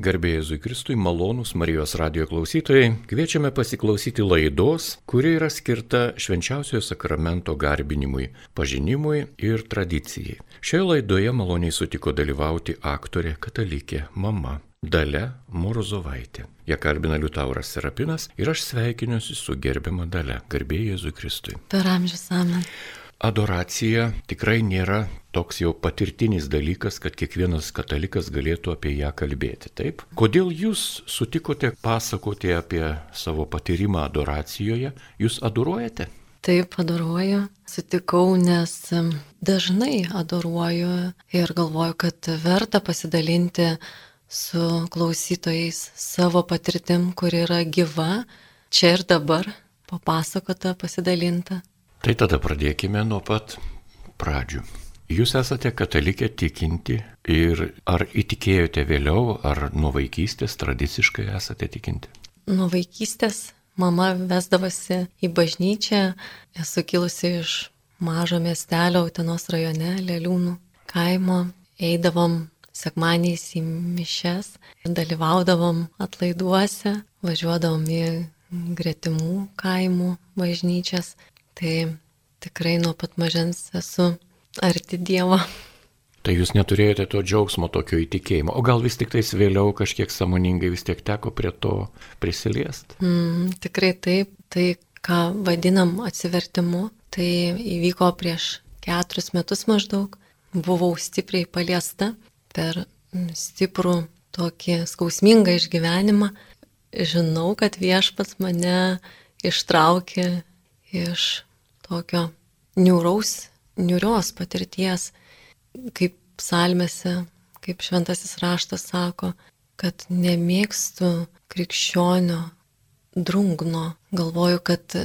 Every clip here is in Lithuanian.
Garbėjai Jėzui Kristui, malonūs Marijos radio klausytojai, kviečiame pasiklausyti laidos, kuri yra skirta švenčiausiojo sakramento garbinimui, pažinimui ir tradicijai. Šioje laidoje maloniai sutiko dalyvauti aktorė katalikė mama Dale Morozovaitė. Ją kalbina Liutauras Serapinas ir aš sveikinuosi su gerbiama Dale. Garbėjai Jėzui Kristui. Per amžius amen adoracija tikrai nėra toks jau patirtinis dalykas, kad kiekvienas katalikas galėtų apie ją kalbėti. Taip? Kodėl jūs sutikote pasakoti apie savo patyrimą adoracijoje? Jūs adoruojate? Taip, adoruoju. Sutikau, nes dažnai adoruoju ir galvoju, kad verta pasidalinti su klausytojais savo patirtim, kur yra gyva, čia ir dabar, papasakota, pasidalinta. Tai tada pradėkime nuo pat pradžių. Jūs esate katalikė tikinti ir ar įtikėjote vėliau, ar nuo vaikystės tradiciškai esate tikinti? Nuo vaikystės mama vesdavosi į bažnyčią, esu kilusi iš mažo miestelio Utenos rajone, Leliūnų kaimo, eidavom sekmaniais į mišes, dalyvaudavom atlaiduose, važiuodavom į gretimų kaimų bažnyčias. Tai tikrai nuo pat mažens esu arti Dievo. Tai jūs neturėjote to džiaugsmo, tokio įtikėjimo, o gal vis tik tais vėliau kažkiek samoningai vis tiek teko prie to prisiliest? Mm, tikrai taip, tai ką vadinam atsivertimu, tai įvyko prieš keturis metus maždaug, buvau stipriai paliesta per stiprų tokį skausmingą išgyvenimą. Žinau, kad viešpats mane ištraukė iš tokio niūraus, niūrios patirties, kaip psalmėse, kaip šventasis raštas sako, kad nemėgstu krikščionio drungno. Galvoju, kad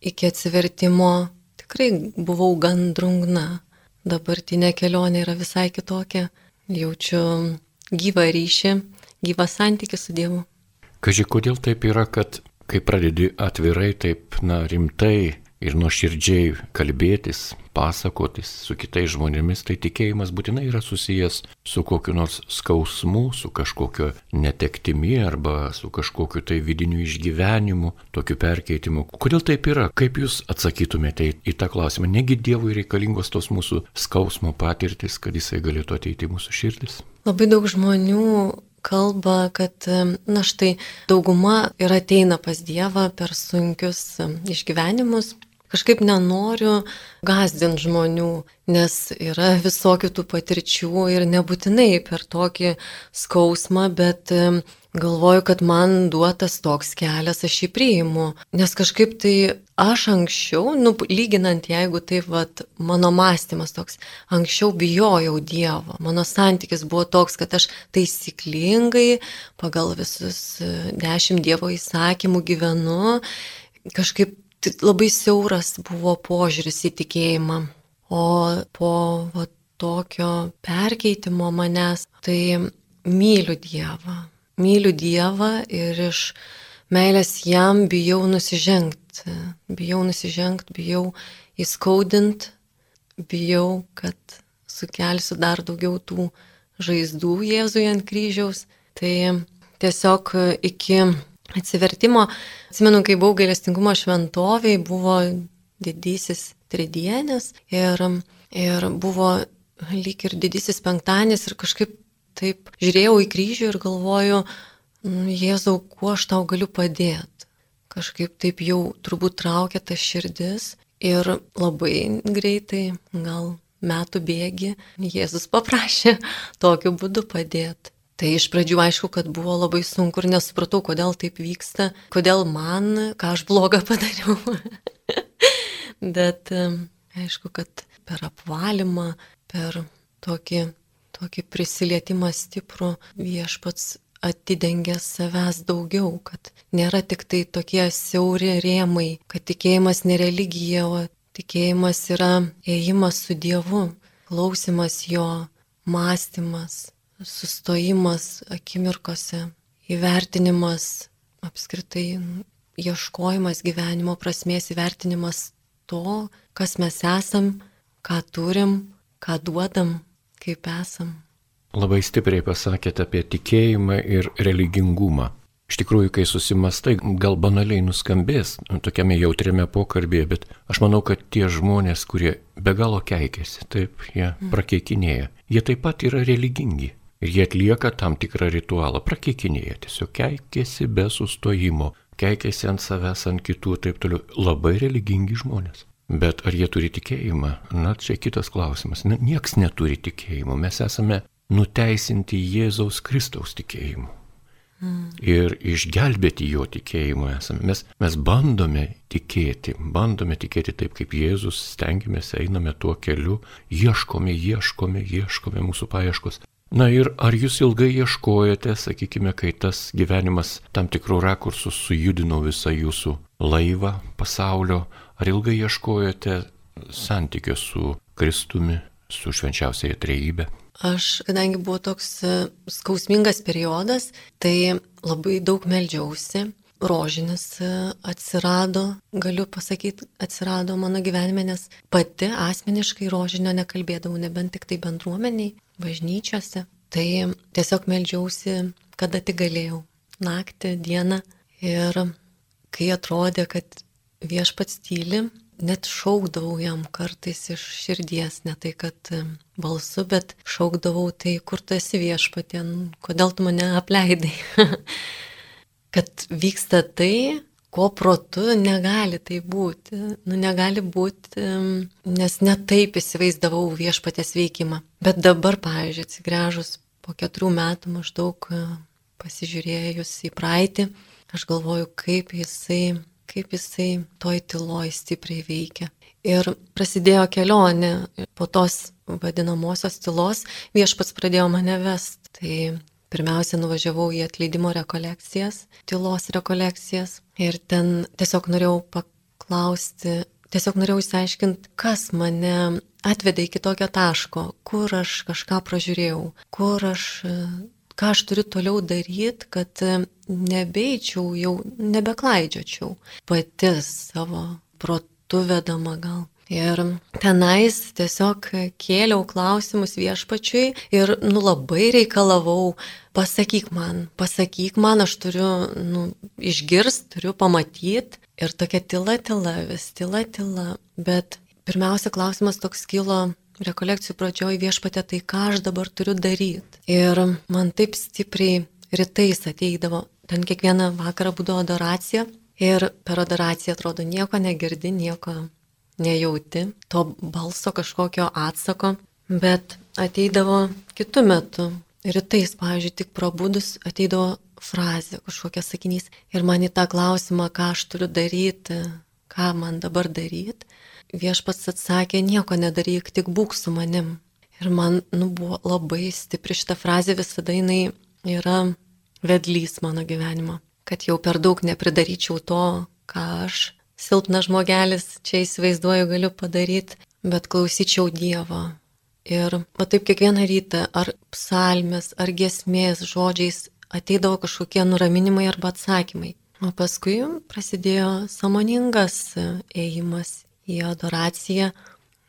iki atsivertimo tikrai buvau gan drungna. Dabartinė kelionė yra visai kitokia. Jaučiu gyvą ryšį, gyvą santykį su Dievu. Kaži, kodėl taip yra, kad kai pradedi atvirai, taip, na, rimtai ir nuoširdžiai kalbėtis, pasakotis su kitais žmonėmis, tai tikėjimas būtinai yra susijęs su kokiu nors skausmu, su kažkokio netektimi arba su kažkokiu tai vidiniu išgyvenimu, tokiu perkeitimu. Kodėl taip yra? Kaip jūs atsakytumėte į tą klausimą? Negi Dievui reikalingos tos mūsų skausmo patirtis, kad jisai galėtų ateiti į mūsų širdis? Labai daug žmonių kalba, kad, na štai, dauguma ir ateina pas Dievą per sunkius išgyvenimus, kažkaip nenoriu gazdinti žmonių, nes yra visokių tų patirčių ir nebūtinai per tokį skausmą, bet galvoju, kad man duotas toks kelias, aš jį priimu. Nes kažkaip tai aš anksčiau, nu, lyginant, jeigu taip, vat, mano mąstymas toks, anksčiau bijojau Dievo. Mano santykis buvo toks, kad aš taisyklingai pagal visus e, dešimt Dievo įsakymų gyvenu. Kažkaip labai siauras buvo požiūris į tikėjimą. O po va, tokio perkeitimo manęs, tai myliu Dievą. Myliu Dievą ir iš meilės jam bijau nusižengti. Bijau nusižengti, bijau įskaudinti, bijau, kad sukelsiu dar daugiau tų žaizdų Jėzui ant kryžiaus. Tai tiesiog iki atsivertimo. Atsimenu, kai buvau gailestingumo šventoviai, buvo didysis tridienis ir, ir buvo lyg ir didysis penktadienis ir kažkaip taip žiūrėjau į kryžių ir galvoju, nu, Jėzau, kuo aš tau galiu padėti. Kažkaip taip jau turbūt traukia ta širdis ir labai greitai, gal metų bėgi, Jėzus paprašė tokiu būdu padėti. Tai iš pradžių aišku, kad buvo labai sunku ir nesupratau, kodėl taip vyksta, kodėl man, ką aš blogą padariau. Bet aišku, kad per apvalymą, per tokį, tokį prisilietimą stiprų viešpats atidengia savęs daugiau, kad nėra tik tai tokie siauri rėmai, kad tikėjimas ne religija, o tikėjimas yra ėjimas su Dievu, klausimas jo, mąstymas, sustojimas akimirkose, įvertinimas, apskritai ieškojimas gyvenimo prasmės, įvertinimas to, kas mes esam, ką turim, ką duodam, kaip esam. labai stipriai pasakėte apie tikėjimą ir religingumą. Iš tikrųjų, kai susimastai, gal banaliai nuskambės nu, tokiame jautriame pokalbėje, bet aš manau, kad tie žmonės, kurie be galo keikėsi, taip, jie mm. prakeikinėja, jie taip pat yra religingi. Ir jie atlieka tam tikrą ritualą, prakeikinėja, tiesiog keikėsi be sustojimo, keikėsi ant savęs, ant kitų ir taip toliau. Labai religingi žmonės. Bet ar jie turi tikėjimą? Na, čia kitas klausimas. Na, nieks neturi tikėjimo. Mes esame nuteisinti Jėzaus Kristaus tikėjimu. Mm. Ir išgelbėti jo tikėjimu esame. Mes, mes bandome tikėti, bandome tikėti taip kaip Jėzus, stengiamės, einame tuo keliu, ieškome, ieškome, ieškome mūsų paieškos. Na ir ar jūs ilgai ieškojate, sakykime, kai tas gyvenimas tam tikrų rakursų sujudino visą jūsų laivą pasaulio, ar ilgai ieškojate santykio su Kristumi, su švenčiausiai trejybė? Aš, kadangi buvo toks e, skausmingas periodas, tai labai daug melžiausi. Rožinis e, atsirado, galiu pasakyti, atsirado mano gyvenime, nes pati asmeniškai rožinio nekalbėdavau, nebent tik tai bendruomeniai, bažnyčiose. Tai tiesiog melžiausi, kada tik galėjau. Naktį, dieną. Ir kai atrodė, kad viešpats tyli, net šaukdavau jam kartais iš širdies, ne tai kad balsu, bet šaukdavau, tai kur tu esi viešpatien, kodėl tu mane apleidai. kad vyksta tai, ko protu negali tai būti. Nu, negali būti, nes netaip įsivaizdavau viešpatės veikimą. Bet dabar, pavyzdžiui, atsigręžus po keturių metų maždaug pasižiūrėjus į praeitį, aš galvoju, kaip jisai kaip jisai toj tyloj stipriai veikia. Ir prasidėjo kelionė po tos vadinamosios tylos, viešpats pradėjo mane vest. Tai pirmiausia nuvažiavau į atleidimo rekolekcijas, tylos rekolekcijas ir ten tiesiog norėjau paklausti, tiesiog norėjau įsiaiškinti, kas mane atvedė iki tokio taško, kur aš kažką pražiūrėjau, kur aš ką aš turiu toliau daryti, kad nebeičiau, jau nebeklaidžiočiau pati savo protu vedama gal. Ir tenais tiesiog kėliau klausimus viešpačiui ir nu labai reikalavau, pasakyk man, pasakyk man, aš turiu nu, išgirst, turiu pamatyti. Ir tokia tyla, tyla, vis tyla, tyla. Bet pirmiausia klausimas toks kilo, rekolekcijų pradžioj viešpatė, tai ką aš dabar turiu daryti. Ir man taip stipriai rytais ateidavo, ten kiekvieną vakarą būdavo adoracija ir per adoraciją atrodo nieko negirdi, nieko nejauti, to balso kažkokio atsako, bet ateidavo kitų metų. Rytais, pavyzdžiui, tik prabudus ateidavo frazė, kažkokia sakinys ir man į tą klausimą, ką aš turiu daryti, ką man dabar daryti, viešpats atsakė, nieko nedaryk, tik būk su manim. Ir man nu, buvo labai stipri šitą frazę, visada jinai yra vedlys mano gyvenimo. Kad jau per daug nepridaryčiau to, ką aš, silpnas žmogelis, čia įsivaizduoju, galiu padaryti, bet klausyčiau Dievo. Ir va taip kiekvieną rytą, ar psalmės, ar gesmės žodžiais ateidavo kažkokie nuraminimai arba atsakymai. O paskui prasidėjo samoningas ėjimas į adoraciją,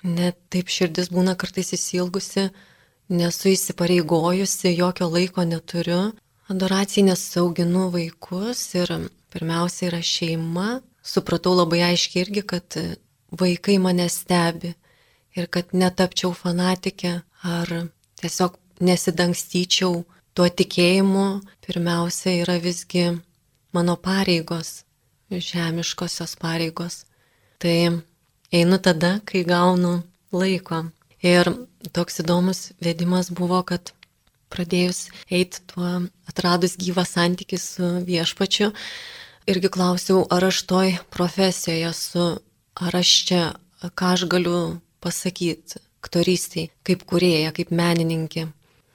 net taip širdis būna kartais įsilgusi, nesu įsipareigojusi, jokio laiko neturiu. Adoracijai nesauginu vaikus ir pirmiausia yra šeima. Supratau labai aiškiai irgi, kad vaikai mane stebi ir kad netapčiau fanatikė ar tiesiog nesidangstyčiau tuo tikėjimu, pirmiausia yra visgi mano pareigos, žemiškosios pareigos. Tai einu tada, kai gaunu laiko. Ir toks įdomus vedimas buvo, kad pradėjus eiti tuo, atradus gyvą santykį su viešpačiu, irgi klausiau, ar aš toj profesijoje esu, ar aš čia, ką aš galiu pasakyti aktorystiai, kaip kurėja, kaip menininkė.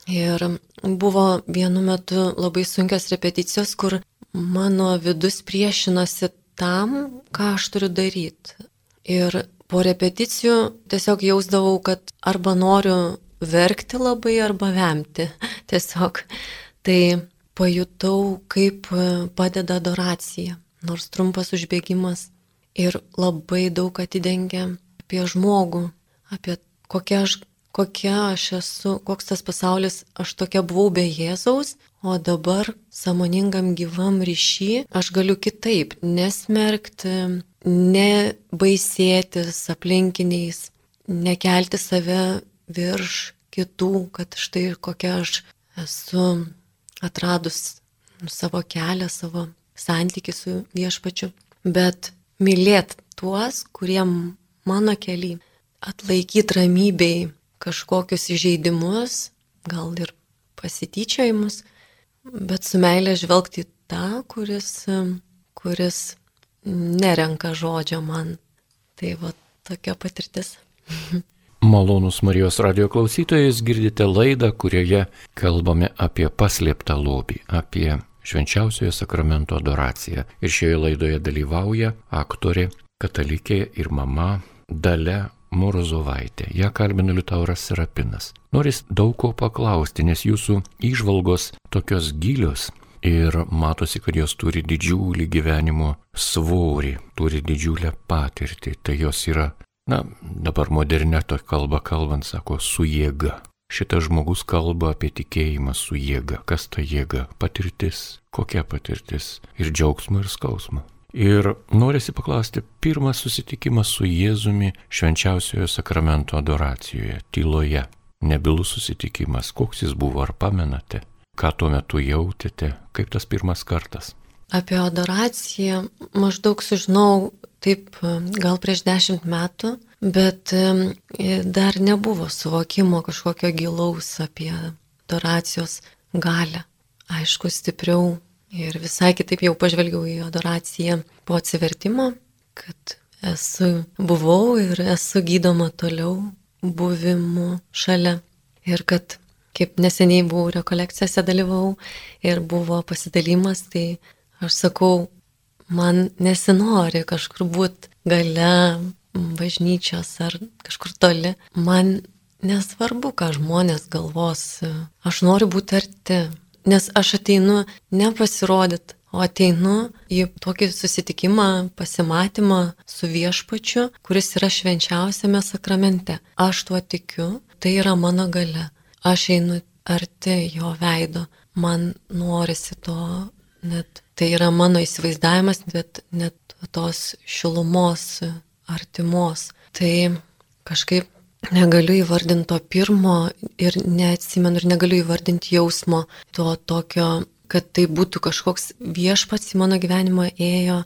Ir buvo vienu metu labai sunkios repeticijos, kur mano vidus priešinosi tam, ką aš turiu daryti. Ir po repeticijų tiesiog jausdavau, kad arba noriu verkti labai, arba vemti. Tiesiog. Tai pajutau, kaip padeda adoracija, nors trumpas užbėgimas. Ir labai daug atidengia apie žmogų, apie kokia aš, kokia aš esu, koks tas pasaulis, aš tokia buvau be Jėzaus, o dabar samoningam gyvam ryšy aš galiu kitaip nesmerkti, nebaisėtis aplinkiniais, nekelti save virš kitų, kad štai kokia aš esu atradus savo kelią, savo santykių su viešpačiu, bet mylėt tuos, kurie mano keliai, atlaikyti ramybei kažkokius įžeidimus, gal ir pasityčiojimus, bet su meilė žvelgti tą, kuris, kuris nerenka žodžio man. Tai va tokia patirtis. Malonus Marijos radio klausytojais girdite laidą, kurioje kalbame apie paslėptą lobį, apie švenčiausiojo sakramento adoraciją. Ir šioje laidoje dalyvauja aktorė, katalikė ir mama Dale Morozovaitė. Ja kalbina Liutauras Serapinas. Noris daug ko paklausti, nes jūsų išvalgos tokios gilios ir matosi, kad jos turi didžiulį gyvenimo svorį, turi didžiulę patirtį. Tai jos yra, na, dabar modernė to kalba kalbant, sako, su jėga. Šitas žmogus kalba apie tikėjimą su jėga. Kas ta jėga? Patirtis. Kokia patirtis? Ir džiaugsmo, ir skausmo. Ir norisi paklausti, pirmas susitikimas su Jėzumi švenčiausiojo sakramento adoracijoje, tyloje. Nebilus susitikimas, koks jis buvo, ar pamenate? Ką tuo metu jautėte, kaip tas pirmas kartas? Apie adoraciją maždaug sužinau taip gal prieš dešimt metų, bet dar nebuvo suvokimo kažkokio gilaus apie adoracijos galę. Aišku, stipriau ir visai kitaip jau pažvelgiau į adoraciją po atsivertimo, kad esu, buvau ir esu gydoma toliau buvimu šalia. Ir kad kaip neseniai buvau rekolekcijose dalyvau ir buvo pasidalimas, tai aš sakau, man nesinori kažkur būti gale bažnyčios ar kažkur toli. Man nesvarbu, ką žmonės galvos. Aš noriu būti arti, nes aš ateinu nepasirodyti, o ateinu į tokį susitikimą, pasimatymą su viešpačiu, kuris yra švenčiausiame sakramente. Aš tuo tikiu, tai yra mano gale. Aš einu arti jo veido, man norisi to net. Tai yra mano įsivaizdavimas, bet net tos šilumos artimos. Tai kažkaip negaliu įvardinti to pirmo ir neatsimenu ir negaliu įvardinti jausmo to tokio, kad tai būtų kažkoks viešpats į mano gyvenimą ėjo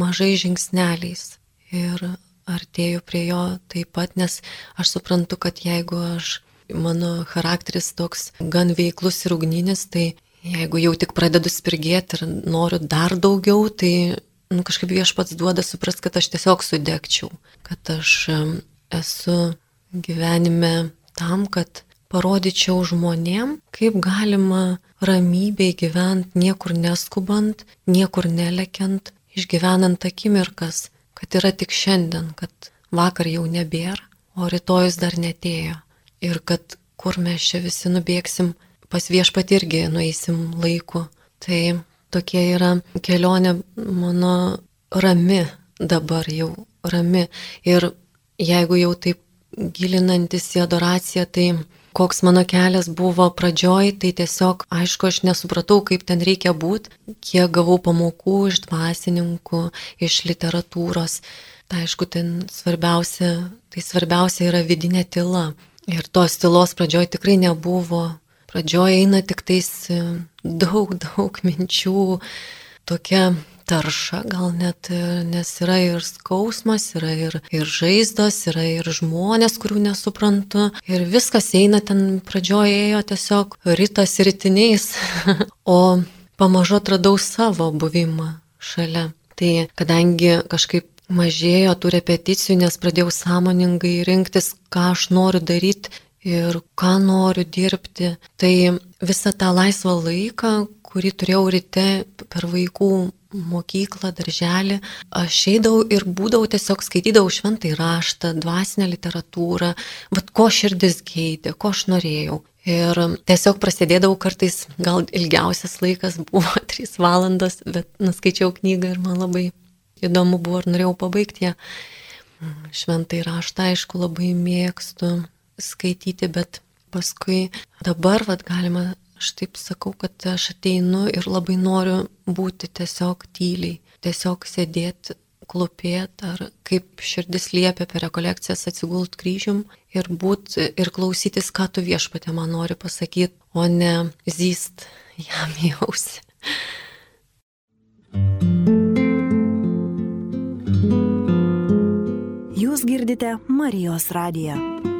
mažai žingsneliais. Ir artėjau prie jo taip pat, nes aš suprantu, kad jeigu aš, mano charakteris toks gan veiklus ir ugninis, tai jeigu jau tik pradedu spirgėti ir noriu dar daugiau, tai nu, kažkaip viešpats duoda suprast, kad aš tiesiog sudegčiau, kad aš esu gyvenime tam, kad parodyčiau žmonėm, kaip galima ramybėj gyventi, niekur neskubant, niekur nelekiant, išgyvenant akimirkas, kad yra tik šiandien, kad vakar jau nebėra, o rytojus dar netėjo. Ir kad kur mes čia visi nubėgsim, pas viešpat irgi nueisim laiku. Tai tokia yra kelionė mano rami dabar jau rami. Ir jeigu jau taip gilinantis į adoraciją, tai koks mano kelias buvo pradžioj, tai tiesiog, aišku, aš nesupratau, kaip ten reikia būti, kiek gavau pamokų iš dvasininkų, iš literatūros. Tai aišku, ten svarbiausia, tai svarbiausia yra vidinė tyla. Ir tos tylos pradžioj tikrai nebuvo pradžioje eina tik tais e, daug, daug minčių, tokia tarša gal net, e, nes yra ir skausmas, yra ir, ir žaizdos, yra ir žmonės, kurių nesuprantu. Ir viskas eina ten pradžioje ėjo tiesiog rytas rytiniais, o pamažu atradau savo buvimą šalia. Tai kadangi kažkaip mažėjo tų repeticijų, nes pradėjau sąmoningai rinktis, ką aš noriu daryti ir ką noriu dirbti. Tai visą tą laisvą laiką, kurį turėjau ryte per vaikų mokyklą, darželį, aš eidavau ir būdavau tiesiog skaitydavau šventai raštą, dvasinę literatūrą, vad ko širdis geidė, ko aš norėjau. Ir tiesiog prasidėdavau kartais, gal ilgiausias laikas buvo 3 valandos, bet nuskaičiau knygą ir man labai įdomu buvo ir norėjau pabaigti ją. Šventai raštą, aišku, labai mėgstu skaityti, bet paskui dabar, vad galima, aš taip sakau, kad aš ateinu ir labai noriu būti tiesiog tyliai, tiesiog sėdėti klupėti ar kaip širdis liepia per rekolekcijas atsigult kryžium ir būt ir klausytis, ką tu viešpatė man nori pasakyti, o ne zyst jam jausi. Jūs girdite Marijos radiją.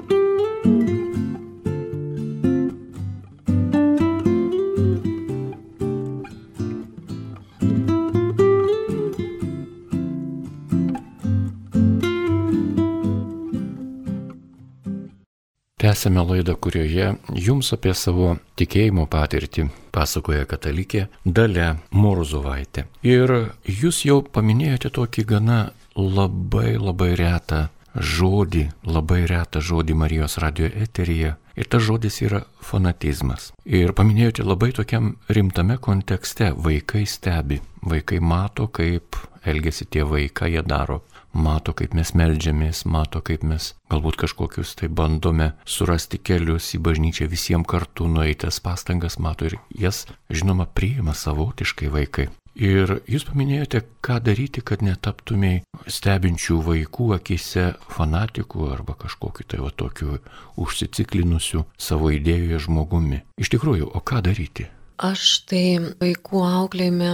Tęsėme laidą, kurioje jums apie savo tikėjimo patirtį pasakoja katalikė Dalė Morzovaitė. Ir jūs jau paminėjote tokį gana labai labai retą žodį, labai retą žodį Marijos radio eteryje. Ir tas žodis yra fanatizmas. Ir paminėjote labai tokiam rimtame kontekste. Vaikai stebi, vaikai mato, kaip elgesi tėvai, ką jie daro mato, kaip mes melžiamės, mato, kaip mes galbūt kažkokius tai bandome surasti kelius į bažnyčią visiems kartu nueitas pastangas, mato ir jas, žinoma, priima savotiškai vaikai. Ir jūs paminėjote, ką daryti, kad netaptumėj stebinčių vaikų akise fanatikų arba kažkokiu tai va tokiu užsiciklinusiu savo idėjoje žmogumi. Iš tikrųjų, o ką daryti? Aš tai vaikų auklėjime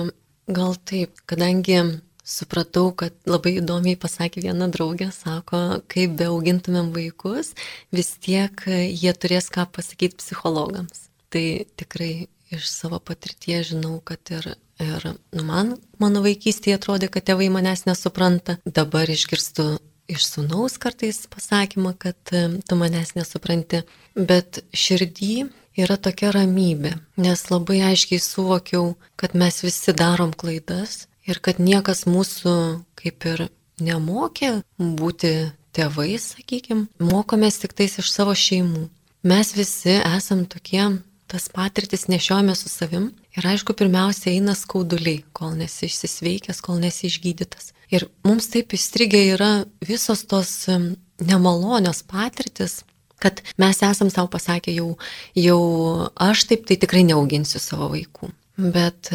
gal taip, kadangi supratau, kad labai įdomiai pasakė viena draugė, sako, kaip be augintumėm vaikus, vis tiek jie turės ką pasakyti psichologams. Tai tikrai iš savo patirties žinau, kad ir, ir nu, man, mano vaikystėje atrodė, kad tėvai manęs nesupranta. Dabar išgirstu iš sunaus kartais pasakymą, kad tu manęs nesupranti. Bet širdį yra tokia ramybė, nes labai aiškiai suvokiau, kad mes visi darom klaidas ir kad niekas mūsų kaip ir nemokė būti tėvais, sakykime, mokomės tik tais iš savo šeimų. Mes visi esam tokie, tas patirtis nešiojame su savim ir aišku, pirmiausia eina skauduliai, kol nesi išsisveikęs, kol nesi išgydytas. Ir mums taip įstrigę yra visos tos nemalonios patirtis, kad mes esam savo pasakę jau, jau aš taip tai tikrai neauginsiu savo vaikų. Bet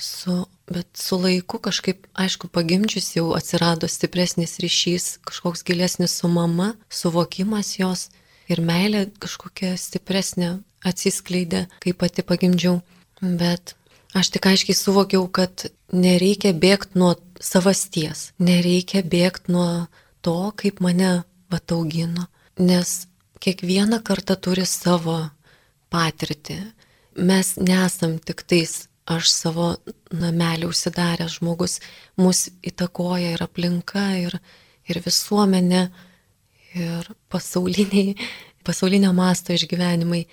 su Bet su laiku kažkaip, aišku, pagimdžius jau atsirado stipresnis ryšys, kažkoks gilesnis su mama, suvokimas jos ir meilė kažkokia stipresnė atsiskleidė, kai pati pagimdžiau. Bet aš tik aiškiai suvokiau, kad nereikia bėgti nuo savasties, nereikia bėgti nuo to, kaip mane pataugino, nes kiekviena karta turi savo patirtį. Mes nesam tik tais aš savo namelį užsidaręs žmogus, mus įtakoja ir aplinka, ir, ir visuomenė, ir pasauliniai, pasaulinio masto išgyvenimai.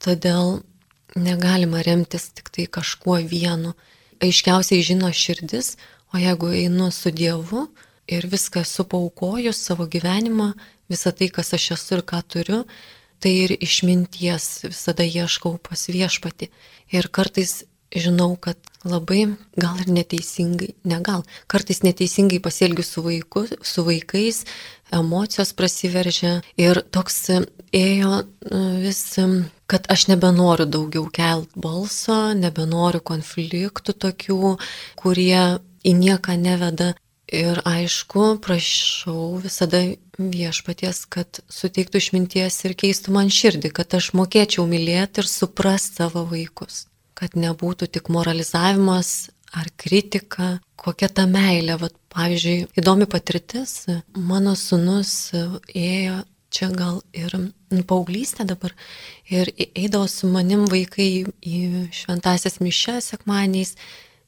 Todėl negalima remtis tik tai kažkuo vienu. Aiškiausiai žino širdis, o jeigu einu su Dievu ir viską supaukojus savo gyvenimą, visą tai, kas aš esu ir ką turiu, tai ir išminties visada ieškau pas viešpati. Ir kartais žinau, kad labai gal ir neteisingai, ne gal, kartais neteisingai pasielgiu su, vaiku, su vaikais, emocijos prasiveržia ir toks ėjo nu, vis, kad aš nebenoriu daugiau kelt balso, nebenoriu konfliktų tokių, kurie į nieką neveda. Ir aišku, prašau visada viešpaties, kad suteiktų išminties ir keistų man širdį, kad aš mokėčiau mylėti ir suprasti savo vaikus kad nebūtų tik moralizavimas ar kritika, kokia ta meilė. Vat, pavyzdžiui, įdomi patirtis, mano sunus ėjo čia gal ir paauglystė dabar ir eidavo su manim vaikai į šventasias mišes sekmaniais,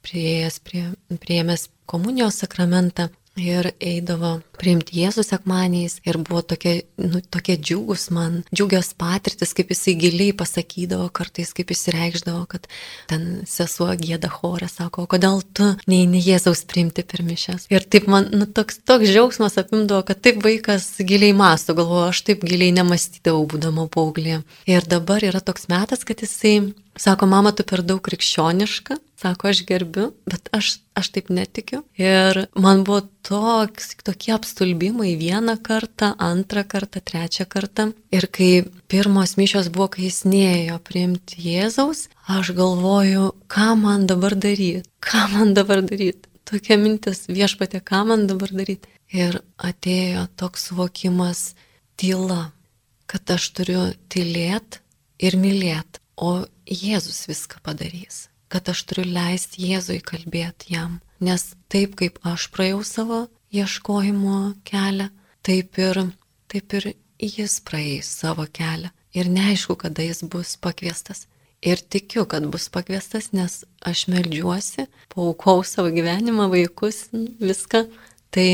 prieėjęs prie, prieėmęs komunijos sakramentą ir eidavo priimti Jėzus sekmaniais ir buvo tokie, nu, tokie džiugus man, džiugios patirtis, kaip jisai giliai pasakydavo, kartais kaip jis reikšdavo, kad ten sesuo gėda chorą, sako, kodėl tu neini Jėzaus priimti per mišes. Ir taip man, nu, toks, toks džiaugsmas apimdavo, kad taip vaikas giliai masto, galvoju, aš taip giliai nemastydavau, būdama paauglė. Ir dabar yra toks metas, kad jisai Sako, mama, tu per daug krikščioniška, sako, aš gerbiu, bet aš, aš taip netikiu. Ir man buvo toks, tokie apstulbimai vieną kartą, antrą kartą, trečią kartą. Ir kai pirmos mišios buvo, kai jis neėjo priimti Jėzaus, aš galvoju, ką man dabar daryti, ką man dabar daryti. Tokia mintis viešpatė, ką man dabar daryti. Ir atėjo toks suvokimas tyla, kad aš turiu tylėti ir mylėti, o Jėzus viską padarys kad aš turiu leisti Jėzui kalbėti jam. Nes taip kaip aš praėjau savo ieškojimo kelią, taip ir, taip ir jis praeis savo kelią. Ir neaišku, kada jis bus pakviestas. Ir tikiu, kad bus pakviestas, nes aš melžiuosi, paukau savo gyvenimą, vaikus, viską. Tai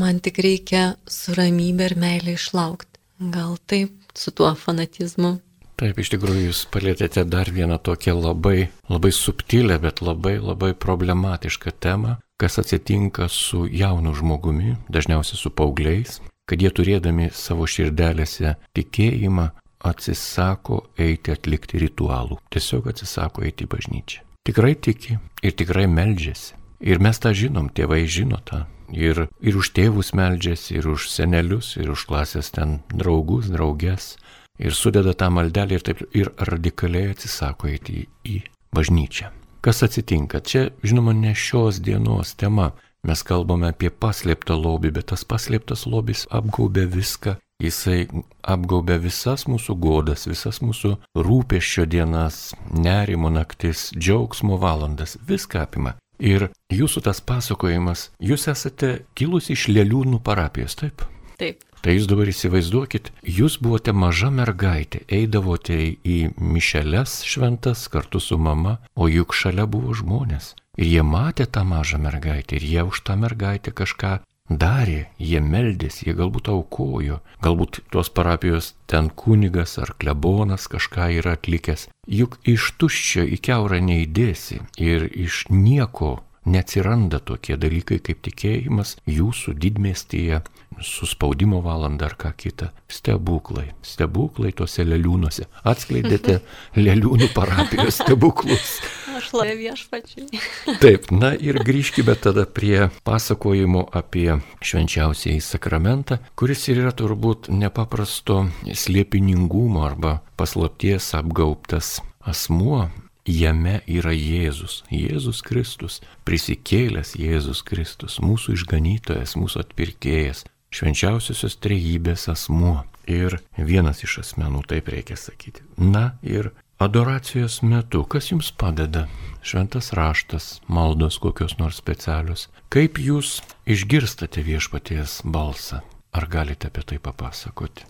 man tik reikia su ramybė ir meilė išlaukti. Gal taip su tuo fanatizmu Taip, iš tikrųjų jūs palėtėte dar vieną tokią labai, labai subtilę, bet labai, labai problematišką temą, kas atsitinka su jaunu žmogumi, dažniausiai su paaugliais, kad jie turėdami savo širdelėse tikėjimą atsisako eiti atlikti ritualų, tiesiog atsisako eiti į bažnyčią. Tikrai tiki ir tikrai meldžiasi. Ir mes tą žinom, tėvai žino tą. Ir, ir už tėvus meldžiasi, ir už senelius, ir už klasės ten draugus, draugės ir sudeda tą maldelį ir taip ir radikaliai atsisako eiti į, bažnyčią. Kas atsitinka? Čia, žinoma, ne šios dienos tema. Mes kalbame apie paslėptą lobį, bet tas paslėptas lobis apgaubė viską. Jisai apgaubė visas mūsų godas, visas mūsų rūpeščio dienas, nerimo naktis, džiaugsmo valandas, viską apima. Ir jūsų tas pasakojimas, jūs esate kilusi iš Lėliūnų parapijos, taip? Taip. Tai jūs dabar įsivaizduokit, jūs buvote maža mergaitė, eidavote į mišeles šventas kartu su mama, o juk šalia buvo žmonės. Ir jie matė tą mažą mergaitę ir jie už tą mergaitę kažką darė, jie meldėsi, jie galbūt aukojo, galbūt tos parapijos ten kunigas ar klebonas kažką yra atlikęs. Juk iš tuščio į keurą neįdėsi ir iš nieko neatsiranda tokie dalykai kaip tikėjimas jūsų didmestyje, suspaudimo valandą ar ką kitą. Stebuklai, stebuklai tuose leliūnuose. Atskleidėte leliūnų parapijos stebuklus. Aš labai viešpačiai. Taip, na ir grįžkime tada prie pasakojimo apie švenčiausiai sakramentą, kuris ir yra turbūt nepaprasto slėpiningumo arba paslapties apgaubtas asmuo, Jame yra Jėzus, Jėzus Kristus, prisikėlęs Jėzus Kristus, mūsų išganytojas, mūsų atpirkėjas, švenčiausiosios trejybės asmuo ir vienas iš asmenų, taip reikia sakyti. Na ir adoracijos metu, kas jums padeda? Šventas raštas, maldos kokios nors specialios. Kaip jūs išgirstate viešpaties balsą? Ar galite apie tai papasakoti?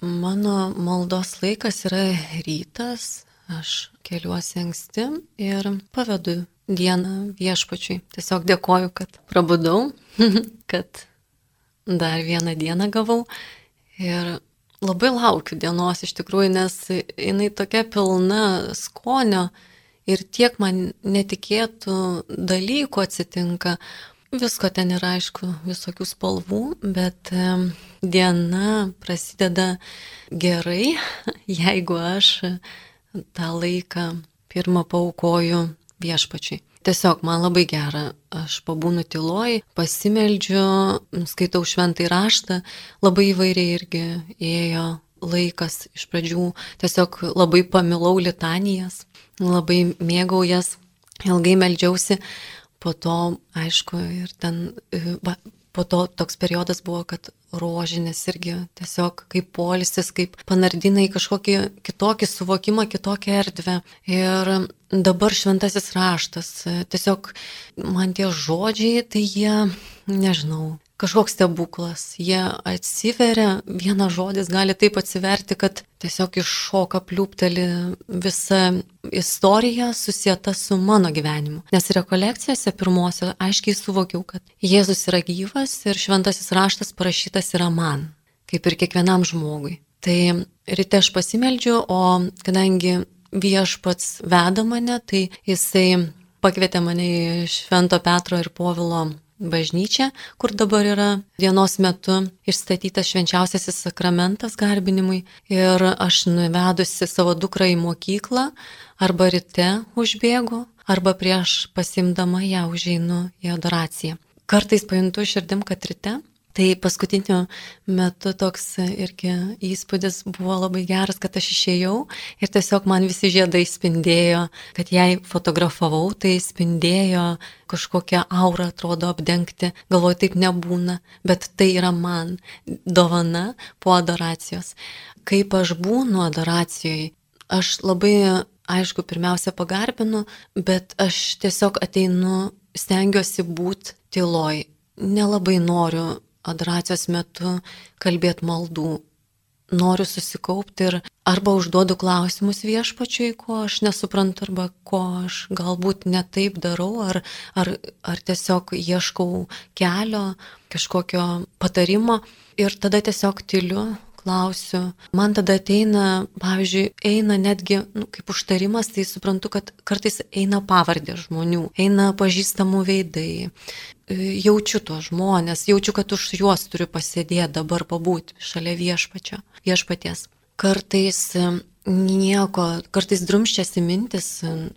Mano maldos laikas yra rytas, aš keliuosi anksti ir pavedu dieną viešpačiui. Tiesiog dėkoju, kad prabudau, kad dar vieną dieną gavau. Ir labai laukiu dienos iš tikrųjų, nes jinai tokia pilna skonio ir tiek man netikėtų dalykų atsitinka. Visko ten yra, aišku, visokių spalvų, bet diena prasideda gerai, jeigu aš tą laiką pirmą paukoju viešpačiui. Tiesiog man labai gera, aš pabūnu tyloj, pasimeldžiu, skaitau šventai raštą, labai įvairiai irgi ėjo laikas iš pradžių, tiesiog labai pamilau litanijas, labai mėgau jas, ilgai meldžiausi, po to, aišku, ir ten va, po to toks periodas buvo, kad rožinės irgi tiesiog kaip polisis, kaip panardina į kažkokį kitokį suvokimą, kitokią erdvę. Ir dabar šventasis raštas, tiesiog man tie žodžiai, tai jie, nežinau, kažkoks stebuklas. Jie atsiveria, vienas žodis gali taip atsiverti, kad tiesiog iššoka pliūpteli visa istorija susijęta su mano gyvenimu. Nes rekolekcijose pirmosios aiškiai suvokiau, kad Jėzus yra gyvas ir šventasis raštas parašytas yra man, kaip ir kiekvienam žmogui. Tai ryte aš pasimeldžiu, o kadangi viešpats veda mane, tai jisai pakvietė mane į Švento Petro ir Povilo bažnyčią, kur dabar yra dienos metu išstatytas švenčiausiasis sakramentas garbinimui. Ir aš nuvedusi savo dukrą į mokyklą, arba ryte užbėgu, arba prieš pasimdama ją užeinu į adoraciją. Kartais pajuntu širdim, kad ryte Tai paskutiniu metu toks irgi įspūdis buvo labai geras, kad aš išėjau ir tiesiog man visi žiedai spindėjo, kad jei fotografavau, tai spindėjo kažkokią aurą, atrodo, apdengti. Galvoju, taip nebūna, bet tai yra man dovana po adoracijos. Kaip aš būnu adoracijoje, aš labai, aišku, pirmiausia pagarbinu, bet aš tiesiog ateinu, stengiuosi būti tyloj. Nelabai noriu adoracijos metu kalbėti maldų. Noriu susikaupti ir arba užduodu klausimus viešpačiui, ko aš nesuprantu, arba ko aš galbūt netaip darau, ar, ar, ar tiesiog ieškau kelio, kažkokio patarimo ir tada tiesiog tyliu, klausiu. Man tada ateina, pavyzdžiui, eina netgi, nu, kaip užtarimas, tai suprantu, kad kartais eina pavardė žmonių, eina pažįstamų veidai, jaučiu tuos žmonės, jaučiu, kad už juos turiu pasėdėti dabar pabūti šalia viešpačio, viešpaties. Kartais nieko, kartais drumščiasi mintis,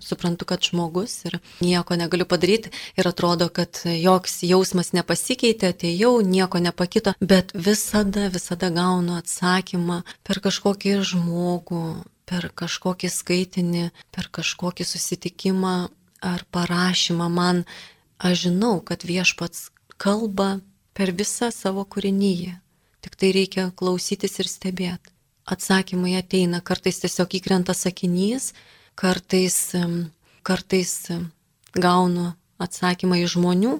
suprantu, kad žmogus ir nieko negaliu padaryti ir atrodo, kad joks jausmas nepasikeitė, atėjau, nieko nepakito, bet visada, visada gaunu atsakymą per kažkokį žmogų, per kažkokį skaitinį, per kažkokį susitikimą ar parašymą man Aš žinau, kad viešpats kalba per visą savo kūrinyje. Tik tai reikia klausytis ir stebėti. Atsakymai ateina, kartais tiesiog įkrenta sakinys, kartais, kartais gaunu atsakymą iš žmonių,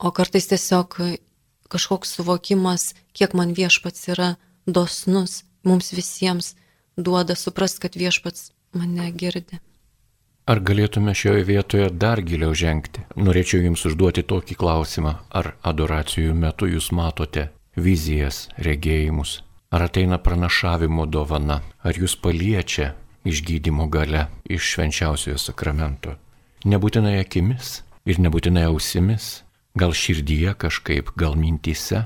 o kartais tiesiog kažkoks suvokimas, kiek man viešpats yra dosnus, mums visiems duoda suprast, kad viešpats mane girdi. Ar galėtume šioje vietoje dar giliau žengti? Norėčiau Jums užduoti tokį klausimą. Ar adoracijų metu Jūs matote vizijas, regėjimus? Ar ateina pranašavimo dovana? Ar Jūs paliečia išgydymo gale iš švenčiausiojo sakramento? Nebūtinai akimis ir nebūtinai ausimis, gal širdyje kažkaip, gal mintyse?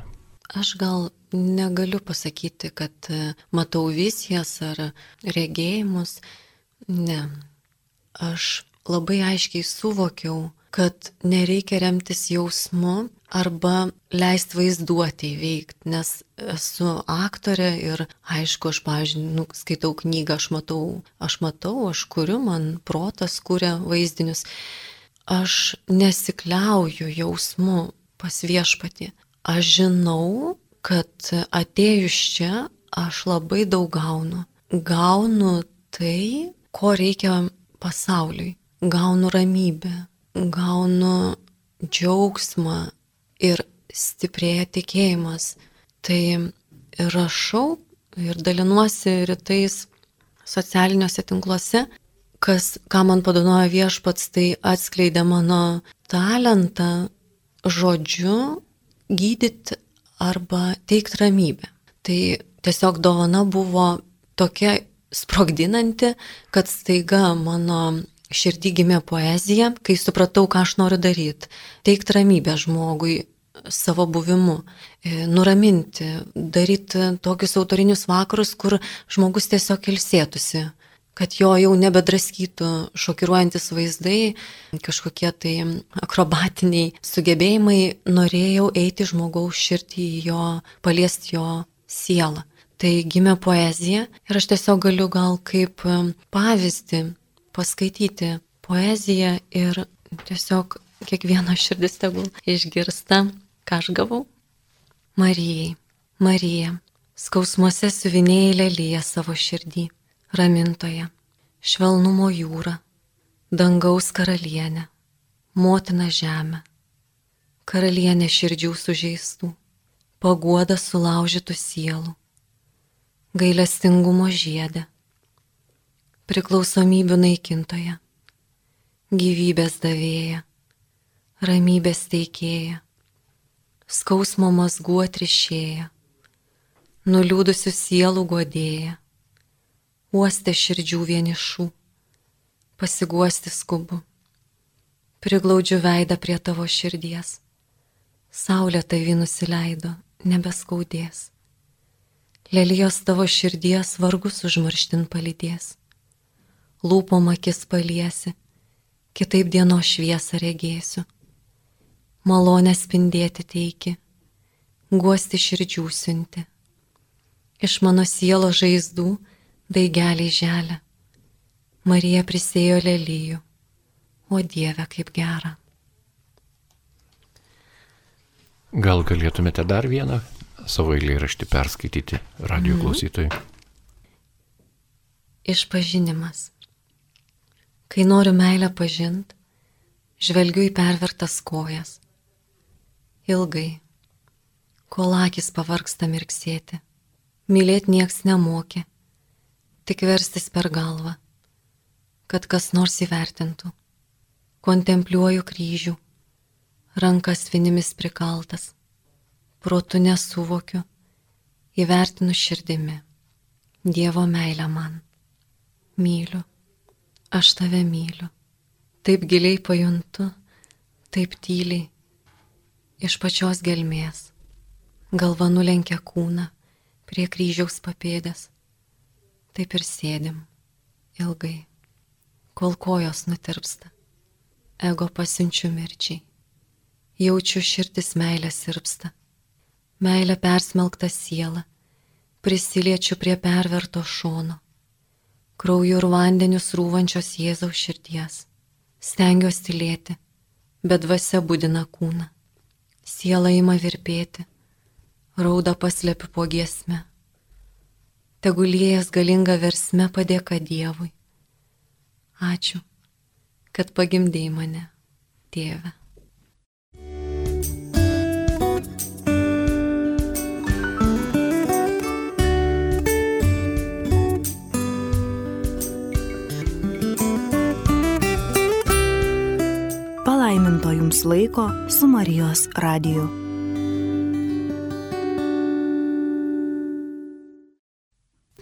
Aš gal negaliu pasakyti, kad matau vizijas ar regėjimus. Ne, aš labai aiškiai suvokiau, kad nereikia remtis jausmu arba leisti vaizduoti įveikti, nes esu aktorė ir aišku, aš, pavyzdžiui, nu, skaitau knygą, aš matau, aš matau, aš kuriu, man protas kuria vaizdinius. Aš nesikliauju jausmu pas viešpatį. Aš žinau, kad atėjus čia aš labai daug gaunu. Gaunu tai, ko reikia pasauliui. Gaunu ramybę, gaunu džiaugsmą ir stiprėja tikėjimas. Tai rašau ir dalinuosi rytais socialiniuose tinkluose, kas, ką man padanojo viešpats, tai atskleidė mano talentą žodžiu gydyti arba teikti ramybę. Tai tiesiog dovana buvo tokia sprogdinanti, kad staiga mano širdį gimė poezija, kai supratau, ką aš noriu daryti. Teikti ramybę žmogui savo buvimu, e, nuraminti, daryti tokius autorinius vakarus, kur žmogus tiesiog ilsėtųsi, kad jo jau nebedraskytų šokiruojantis vaizdai, kažkokie tai akrobatiniai sugebėjimai, norėjau eiti žmogaus širdį į jo, paliesti jo sielą. Tai gimė poezija ir aš tiesiog galiu gal kaip pavyzdį paskaityti poeziją ir tiesiog kiekviena širdis tegul išgirsta, ką aš gavau. Marijai, Marija, skausmuose suvinėjai lelyje savo širdį, ramintoje, švelnumo jūra, dangaus karalienė, motina žemė, karalienė širdžių sužeistų, paguoda sulaužytų sielų gailestingumo žiedę, priklausomybių naikintoje, gyvybės davėja, ramybės teikėja, skausmo mazguo trišėja, nuliūdusių sielų godėja, uostė širdžių vienišų, pasiguosti skubu, priglaudžiu veidą prie tavo širdies, Saulė tavi nusileido, nebeskaudės. Lelijos tavo širdies vargus užmarštin palydės. Lūpom akis paliesi, kitaip dienos šviesą regėsiu. Malonę spindėti teiki, guosti širdžių siunti. Iš mano sielo žaizdų daigeliai želia. Marija prisėjo lelyjų, o Dieve kaip gera. Gal galėtumėte dar vieną savo eilėraštį perskaityti radio mhm. klausytojai? Išpažinimas. Kai noriu meilę pažint, žvelgiu į pervertas kojas. Ilgai, kol akis pavarksta mirksėti, mylėti nieks nemokė, tik verstis per galvą, kad kas nors įvertintų. Kontempliuoju kryžių rankas vinimis prikaltas, protu nesuvokiu, įvertinu širdimi, Dievo meilę man. Myliu, aš tave myliu, taip giliai pajuntu, taip tyliai, iš pačios gelmės, galva nulenkia kūną prie kryžiaus papėdės, taip ir sėdim ilgai, kol kojos nutirpsta, ego pasiunčiu mirčiai. Jaučiu širdis meilę sirpsta. Meilė persmelkta siela, prisiliečiu prie perverto šono, krauju ir vandeniu srūvančios Jėzaus širdies. Stengiuosi tylėti, bet dvasia būdina kūną. Siela ima virpėti, rauda paslėpiu po giesmę. Tegulėjas galinga versme padėka Dievui. Ačiū, kad pagimdėjai mane, tėve. Jums laiko su Marijos radiju.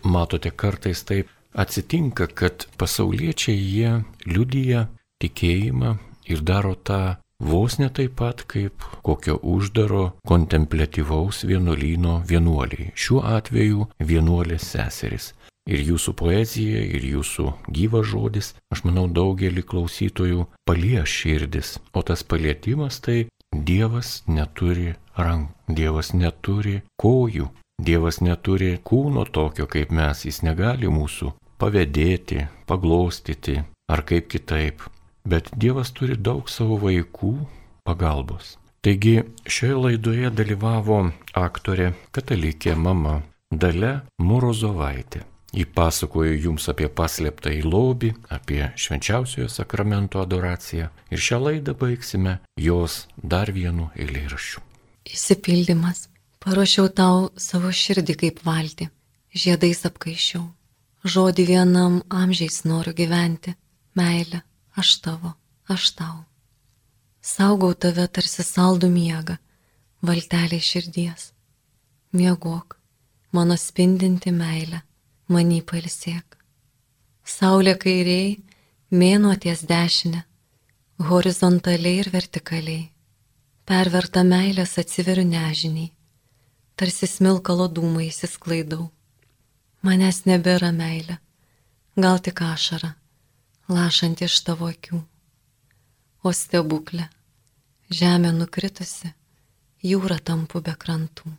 Matote, kartais taip atsitinka, kad pasauliečiai jie liudyja tikėjimą ir daro tą vos ne taip pat kaip kokio uždaro kontemplatyvaus vienuolyno vienuoliai. Šiuo atveju vienuolės seseris ir jūsų poezija, ir jūsų gyvas žodis, aš manau, daugelį klausytojų palies širdis. O tas palietimas tai Dievas neturi rankų, Dievas neturi kojų, Dievas neturi kūno tokio kaip mes, jis negali mūsų pavėdėti, paglostyti ar kaip kitaip. Bet Dievas turi daug savo vaikų pagalbos. Taigi šioje laidoje dalyvavo aktorė katalikė mama Dalia Murozovaitė. Įpasakoju jums apie paslėptą į lobį, apie švenčiausiojo sakramento adoraciją ir šią laidą baigsime jos dar vienu eilėraščiu. Įsipildymas. Paruošiau tau savo širdį kaip valti, žiedais apkaišiau. Žodį vienam amžiais noriu gyventi, meilė, aš tavo, aš tau. Saugau tave tarsi saldų miegą, valteliai širdies. Miegok, mano spindinti meilė manį palsėk. Saulė kairiai, mėnuo ties dešinė, horizontaliai ir vertikaliai. Perverta meilės atsiveriu nežiniai, tarsi smilkalo dūmai įsisklaidau. Manęs nebėra meilė, gal tik ašara, lašant iš tavo akių. O stebuklė, žemė nukritusi, jūra tampu be krantų.